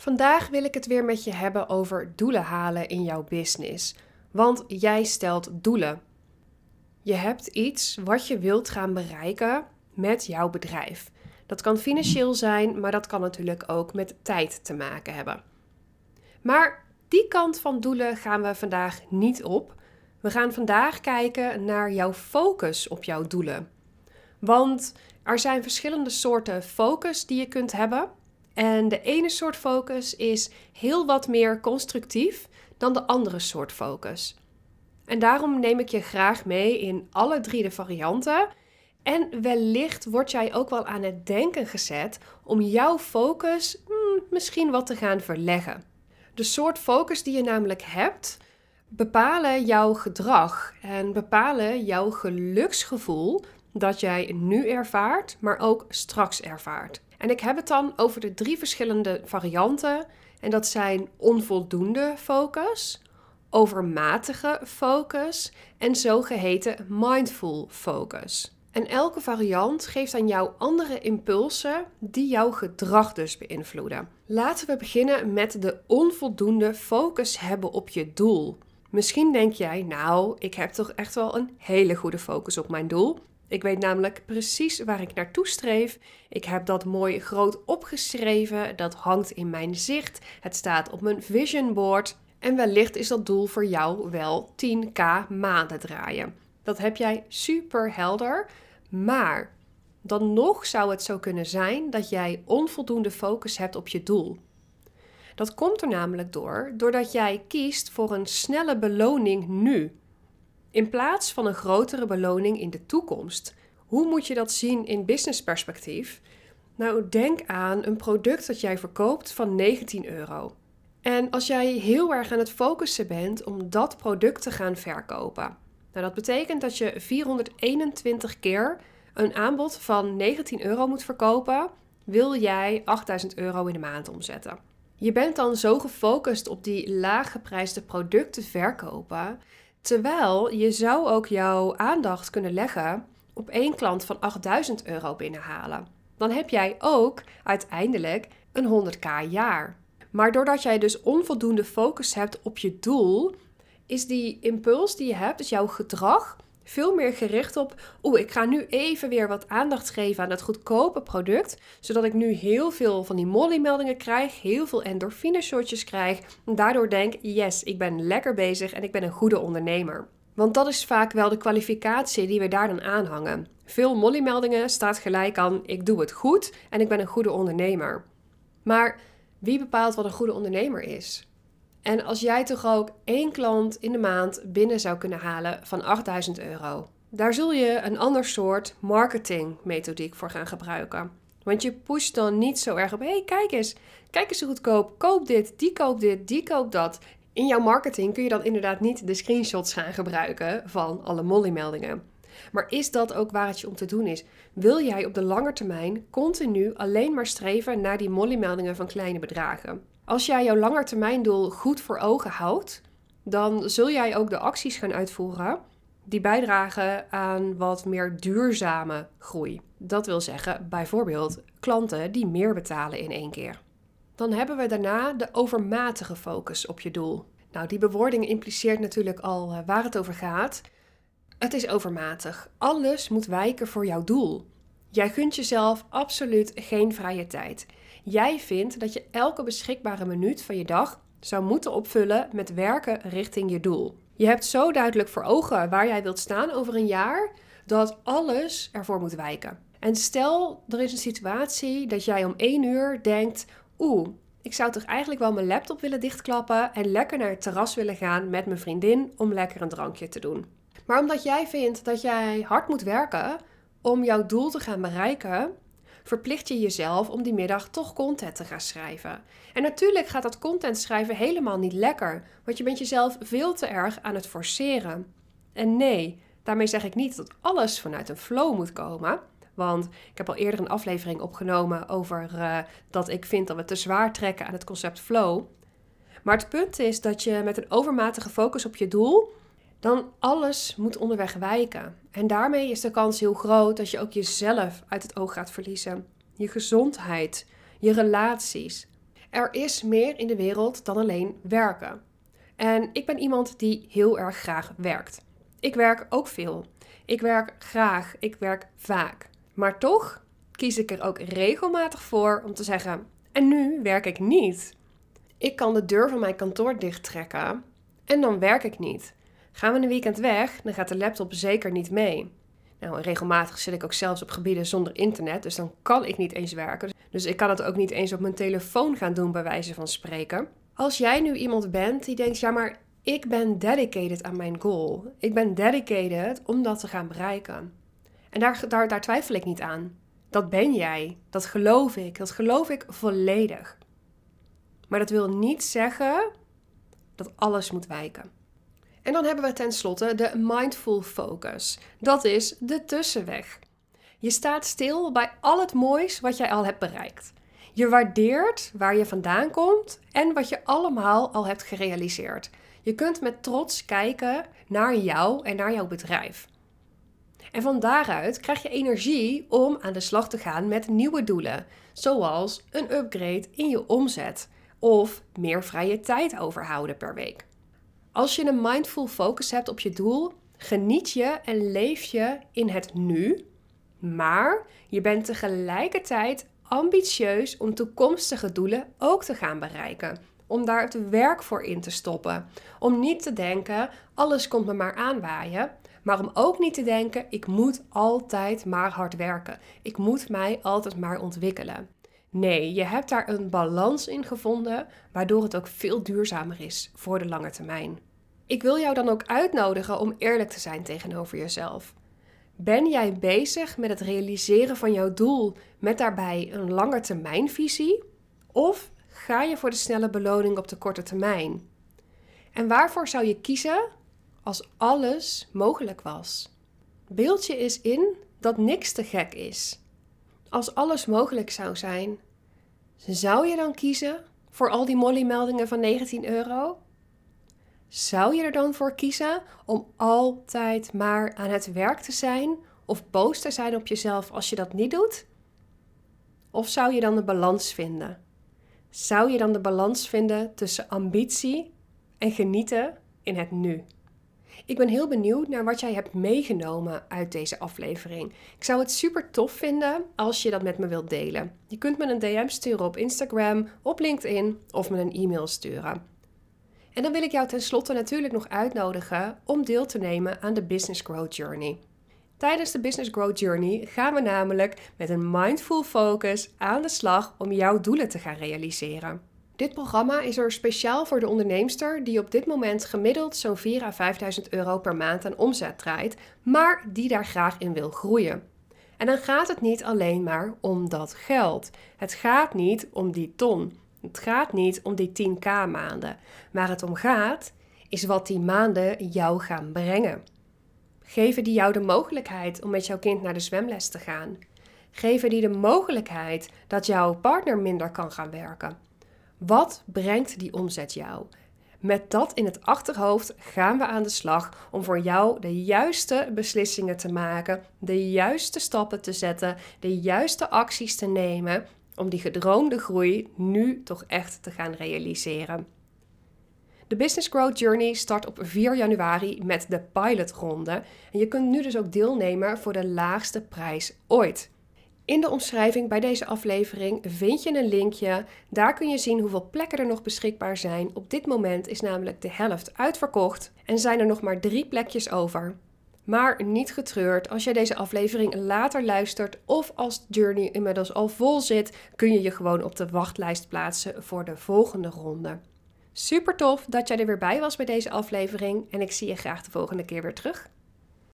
Vandaag wil ik het weer met je hebben over doelen halen in jouw business. Want jij stelt doelen. Je hebt iets wat je wilt gaan bereiken met jouw bedrijf. Dat kan financieel zijn, maar dat kan natuurlijk ook met tijd te maken hebben. Maar die kant van doelen gaan we vandaag niet op. We gaan vandaag kijken naar jouw focus op jouw doelen. Want er zijn verschillende soorten focus die je kunt hebben. En de ene soort focus is heel wat meer constructief dan de andere soort focus. En daarom neem ik je graag mee in alle drie de varianten. En wellicht word jij ook wel aan het denken gezet om jouw focus hmm, misschien wat te gaan verleggen. De soort focus die je namelijk hebt, bepalen jouw gedrag en bepalen jouw geluksgevoel dat jij nu ervaart, maar ook straks ervaart. En ik heb het dan over de drie verschillende varianten. En dat zijn onvoldoende focus, overmatige focus en zogeheten mindful focus. En elke variant geeft aan jou andere impulsen die jouw gedrag dus beïnvloeden. Laten we beginnen met de onvoldoende focus hebben op je doel. Misschien denk jij, nou, ik heb toch echt wel een hele goede focus op mijn doel. Ik weet namelijk precies waar ik naartoe streef. Ik heb dat mooi groot opgeschreven. Dat hangt in mijn zicht. Het staat op mijn vision board. En wellicht is dat doel voor jou wel 10k maanden draaien. Dat heb jij super helder. Maar dan nog zou het zo kunnen zijn dat jij onvoldoende focus hebt op je doel. Dat komt er namelijk door doordat jij kiest voor een snelle beloning nu. In plaats van een grotere beloning in de toekomst. Hoe moet je dat zien in businessperspectief? Nou, denk aan een product dat jij verkoopt van 19 euro. En als jij heel erg aan het focussen bent om dat product te gaan verkopen. Nou, dat betekent dat je 421 keer een aanbod van 19 euro moet verkopen, wil jij 8000 euro in de maand omzetten. Je bent dan zo gefocust op die laaggeprijsde producten verkopen Terwijl je zou ook jouw aandacht kunnen leggen op één klant van 8000 euro binnenhalen. Dan heb jij ook uiteindelijk een 100k jaar. Maar doordat jij dus onvoldoende focus hebt op je doel, is die impuls die je hebt, dus jouw gedrag, veel meer gericht op, oeh, ik ga nu even weer wat aandacht geven aan dat goedkope product, zodat ik nu heel veel van die molly-meldingen krijg, heel veel endorfine-shotjes krijg, en daardoor denk, yes, ik ben lekker bezig en ik ben een goede ondernemer. Want dat is vaak wel de kwalificatie die we daar dan aanhangen. Veel molly-meldingen staat gelijk aan, ik doe het goed en ik ben een goede ondernemer. Maar wie bepaalt wat een goede ondernemer is? En als jij toch ook één klant in de maand binnen zou kunnen halen van 8000 euro, daar zul je een ander soort marketingmethodiek voor gaan gebruiken. Want je pusht dan niet zo erg op, hé hey, kijk eens, kijk eens hoe goedkoop, koop dit, die koopt dit, die koopt dat. In jouw marketing kun je dan inderdaad niet de screenshots gaan gebruiken van alle molly-meldingen. Maar is dat ook waar het je om te doen is? Wil jij op de lange termijn continu alleen maar streven naar die molly-meldingen van kleine bedragen? Als jij jouw langetermijndoel goed voor ogen houdt, dan zul jij ook de acties gaan uitvoeren die bijdragen aan wat meer duurzame groei. Dat wil zeggen, bijvoorbeeld klanten die meer betalen in één keer. Dan hebben we daarna de overmatige focus op je doel. Nou, die bewoording impliceert natuurlijk al eh, waar het over gaat. Het is overmatig. Alles moet wijken voor jouw doel. Jij gunt jezelf absoluut geen vrije tijd. Jij vindt dat je elke beschikbare minuut van je dag zou moeten opvullen met werken richting je doel. Je hebt zo duidelijk voor ogen waar jij wilt staan over een jaar dat alles ervoor moet wijken. En stel er is een situatie dat jij om één uur denkt: Oeh, ik zou toch eigenlijk wel mijn laptop willen dichtklappen en lekker naar het terras willen gaan met mijn vriendin om lekker een drankje te doen. Maar omdat jij vindt dat jij hard moet werken om jouw doel te gaan bereiken, verplicht je jezelf om die middag toch content te gaan schrijven. En natuurlijk gaat dat content schrijven helemaal niet lekker, want je bent jezelf veel te erg aan het forceren. En nee, daarmee zeg ik niet dat alles vanuit een flow moet komen. Want ik heb al eerder een aflevering opgenomen over uh, dat ik vind dat we te zwaar trekken aan het concept flow. Maar het punt is dat je met een overmatige focus op je doel dan alles moet onderweg wijken. En daarmee is de kans heel groot dat je ook jezelf uit het oog gaat verliezen. Je gezondheid, je relaties. Er is meer in de wereld dan alleen werken. En ik ben iemand die heel erg graag werkt. Ik werk ook veel. Ik werk graag. Ik werk vaak. Maar toch kies ik er ook regelmatig voor om te zeggen: en nu werk ik niet. Ik kan de deur van mijn kantoor dichttrekken en dan werk ik niet. Gaan we een weekend weg, dan gaat de laptop zeker niet mee. Nou, regelmatig zit ik ook zelfs op gebieden zonder internet, dus dan kan ik niet eens werken. Dus ik kan het ook niet eens op mijn telefoon gaan doen, bij wijze van spreken. Als jij nu iemand bent die denkt, ja, maar ik ben dedicated aan mijn goal. Ik ben dedicated om dat te gaan bereiken. En daar, daar, daar twijfel ik niet aan. Dat ben jij. Dat geloof ik. Dat geloof ik volledig. Maar dat wil niet zeggen dat alles moet wijken. En dan hebben we tenslotte de mindful focus. Dat is de tussenweg. Je staat stil bij al het moois wat jij al hebt bereikt. Je waardeert waar je vandaan komt en wat je allemaal al hebt gerealiseerd. Je kunt met trots kijken naar jou en naar jouw bedrijf. En van daaruit krijg je energie om aan de slag te gaan met nieuwe doelen, zoals een upgrade in je omzet of meer vrije tijd overhouden per week. Als je een mindful focus hebt op je doel, geniet je en leef je in het nu, maar je bent tegelijkertijd ambitieus om toekomstige doelen ook te gaan bereiken. Om daar het werk voor in te stoppen. Om niet te denken, alles komt me maar aanwaaien. Maar om ook niet te denken, ik moet altijd maar hard werken. Ik moet mij altijd maar ontwikkelen. Nee, je hebt daar een balans in gevonden, waardoor het ook veel duurzamer is voor de lange termijn. Ik wil jou dan ook uitnodigen om eerlijk te zijn tegenover jezelf. Ben jij bezig met het realiseren van jouw doel met daarbij een langetermijnvisie? Of ga je voor de snelle beloning op de korte termijn? En waarvoor zou je kiezen als alles mogelijk was? Beeld je eens in dat niks te gek is. Als alles mogelijk zou zijn, zou je dan kiezen voor al die Molly-meldingen van 19 euro? Zou je er dan voor kiezen om altijd maar aan het werk te zijn of boos te zijn op jezelf als je dat niet doet? Of zou je dan de balans vinden? Zou je dan de balans vinden tussen ambitie en genieten in het nu? Ik ben heel benieuwd naar wat jij hebt meegenomen uit deze aflevering. Ik zou het super tof vinden als je dat met me wilt delen. Je kunt me een DM sturen op Instagram, op LinkedIn of me een e-mail sturen. En dan wil ik jou tenslotte natuurlijk nog uitnodigen om deel te nemen aan de Business Growth Journey. Tijdens de Business Growth Journey gaan we namelijk met een mindful focus aan de slag om jouw doelen te gaan realiseren. Dit programma is er speciaal voor de onderneemster die op dit moment gemiddeld zo'n 4.000 à 5.000 euro per maand aan omzet draait, maar die daar graag in wil groeien. En dan gaat het niet alleen maar om dat geld. Het gaat niet om die ton. Het gaat niet om die 10k maanden. Waar het om gaat, is wat die maanden jou gaan brengen. Geven die jou de mogelijkheid om met jouw kind naar de zwemles te gaan? Geven die de mogelijkheid dat jouw partner minder kan gaan werken? Wat brengt die omzet jou? Met dat in het achterhoofd gaan we aan de slag om voor jou de juiste beslissingen te maken, de juiste stappen te zetten, de juiste acties te nemen om die gedroomde groei nu toch echt te gaan realiseren. De Business Growth Journey start op 4 januari met de pilotronde en je kunt nu dus ook deelnemen voor de laagste prijs ooit. In de omschrijving bij deze aflevering vind je een linkje. Daar kun je zien hoeveel plekken er nog beschikbaar zijn. Op dit moment is namelijk de helft uitverkocht en zijn er nog maar drie plekjes over. Maar niet getreurd, als jij deze aflevering later luistert of als Journey inmiddels al vol zit, kun je je gewoon op de wachtlijst plaatsen voor de volgende ronde. Super tof dat jij er weer bij was bij deze aflevering en ik zie je graag de volgende keer weer terug.